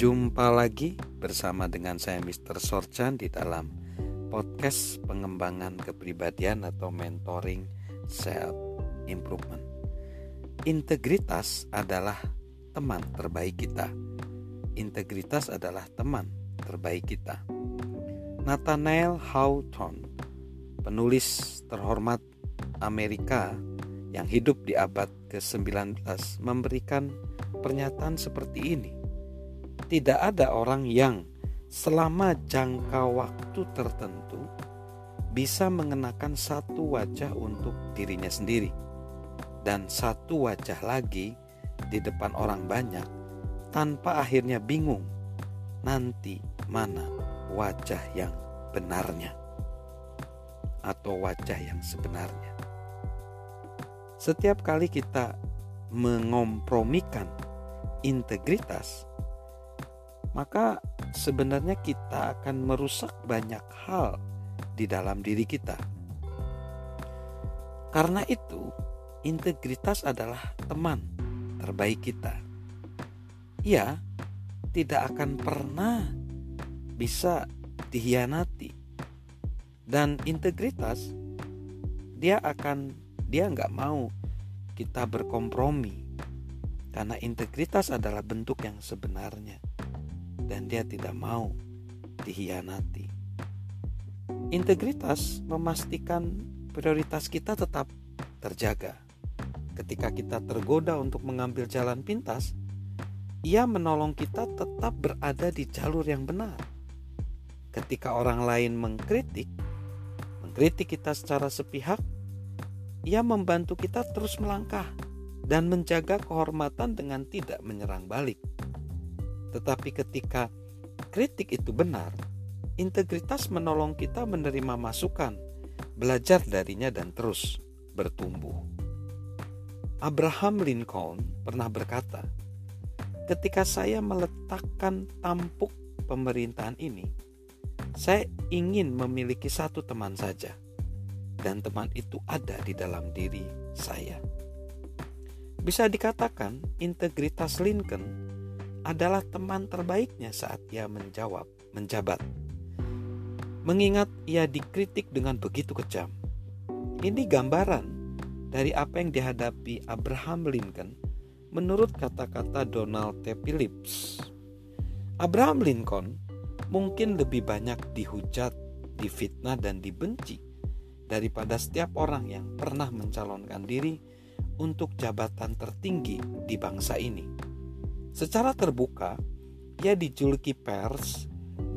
Jumpa lagi bersama dengan saya Mr. Sorchan di dalam podcast pengembangan kepribadian atau mentoring self improvement. Integritas adalah teman terbaik kita. Integritas adalah teman terbaik kita. Nathaniel Hawthorne, penulis terhormat Amerika yang hidup di abad ke-19 memberikan pernyataan seperti ini tidak ada orang yang selama jangka waktu tertentu bisa mengenakan satu wajah untuk dirinya sendiri dan satu wajah lagi di depan orang banyak tanpa akhirnya bingung nanti mana wajah yang benarnya atau wajah yang sebenarnya. Setiap kali kita mengompromikan integritas, maka sebenarnya kita akan merusak banyak hal di dalam diri kita. Karena itu, integritas adalah teman terbaik kita. Ia tidak akan pernah bisa dihianati. Dan integritas dia akan dia nggak mau kita berkompromi karena integritas adalah bentuk yang sebenarnya dan dia tidak mau dihianati. Integritas memastikan prioritas kita tetap terjaga. Ketika kita tergoda untuk mengambil jalan pintas, ia menolong kita tetap berada di jalur yang benar. Ketika orang lain mengkritik, mengkritik kita secara sepihak, ia membantu kita terus melangkah dan menjaga kehormatan dengan tidak menyerang balik. Tetapi ketika kritik itu benar, integritas menolong kita menerima masukan, belajar darinya dan terus bertumbuh. Abraham Lincoln pernah berkata, "Ketika saya meletakkan tampuk pemerintahan ini, saya ingin memiliki satu teman saja, dan teman itu ada di dalam diri saya." Bisa dikatakan, integritas Lincoln adalah teman terbaiknya saat ia menjawab, menjabat. Mengingat ia dikritik dengan begitu kejam. Ini gambaran dari apa yang dihadapi Abraham Lincoln menurut kata-kata Donald T. Phillips. Abraham Lincoln mungkin lebih banyak dihujat, difitnah, dan dibenci daripada setiap orang yang pernah mencalonkan diri untuk jabatan tertinggi di bangsa ini. Secara terbuka, ia dijuluki pers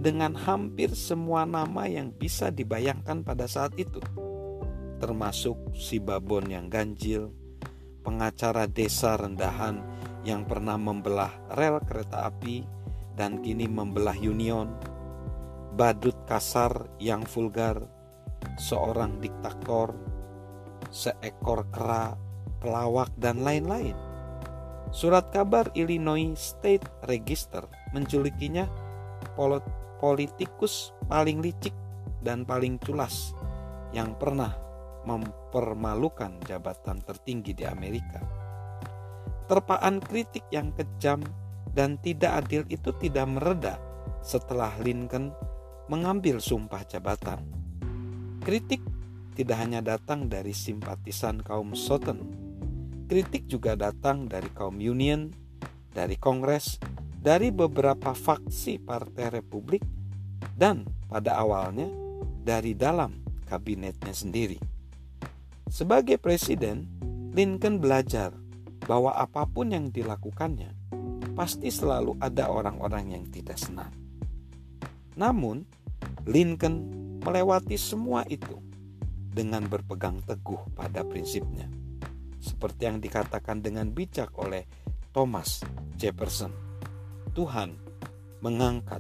dengan hampir semua nama yang bisa dibayangkan pada saat itu, termasuk si babon yang ganjil, pengacara desa rendahan yang pernah membelah rel kereta api dan kini membelah Union, badut kasar yang vulgar, seorang diktator, seekor kera, pelawak, dan lain-lain. Surat kabar Illinois State Register menjulukinya politikus paling licik dan paling culas yang pernah mempermalukan jabatan tertinggi di Amerika. Terpaan kritik yang kejam dan tidak adil itu tidak mereda setelah Lincoln mengambil sumpah jabatan. Kritik tidak hanya datang dari simpatisan kaum Southern Kritik juga datang dari kaum Union, dari Kongres, dari beberapa faksi Partai Republik, dan pada awalnya dari dalam kabinetnya sendiri. Sebagai presiden, Lincoln belajar bahwa apa pun yang dilakukannya pasti selalu ada orang-orang yang tidak senang. Namun, Lincoln melewati semua itu dengan berpegang teguh pada prinsipnya seperti yang dikatakan dengan bijak oleh Thomas Jefferson. Tuhan mengangkat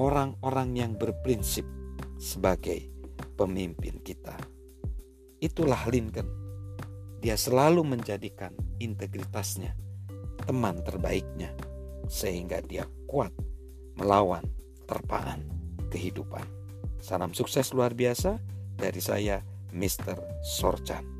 orang-orang yang berprinsip sebagai pemimpin kita. Itulah Lincoln. Dia selalu menjadikan integritasnya teman terbaiknya sehingga dia kuat melawan terpaan kehidupan. Salam sukses luar biasa dari saya Mr. Sorchan.